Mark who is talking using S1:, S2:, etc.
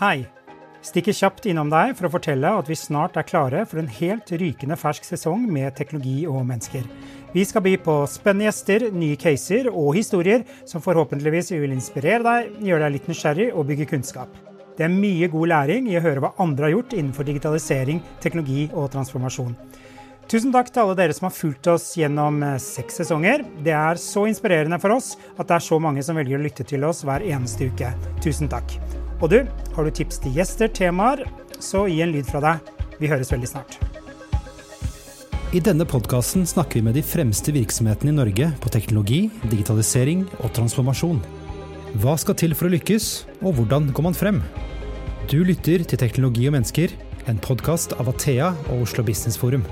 S1: Hei! Stikker kjapt innom deg for å fortelle at vi snart er klare for en helt rykende fersk sesong med teknologi og mennesker. Vi skal by på spennende gjester, nye caser og historier som forhåpentligvis vil inspirere deg, gjøre deg litt nysgjerrig og bygge kunnskap. Det er mye god læring i å høre hva andre har gjort innenfor digitalisering, teknologi og transformasjon. Tusen takk til alle dere som har fulgt oss gjennom eh, seks sesonger. Det er så inspirerende for oss at det er så mange som velger å lytte til oss hver eneste uke. Tusen takk. Og du, har du tips til gjester, temaer, så gi en lyd fra deg. Vi høres veldig snart.
S2: I denne podkasten snakker vi med de fremste virksomhetene i Norge på teknologi, digitalisering og transformasjon. Hva skal til for å lykkes, og hvordan går man frem? Du lytter til Teknologi og mennesker, en podkast av Athea og Oslo Business Forum.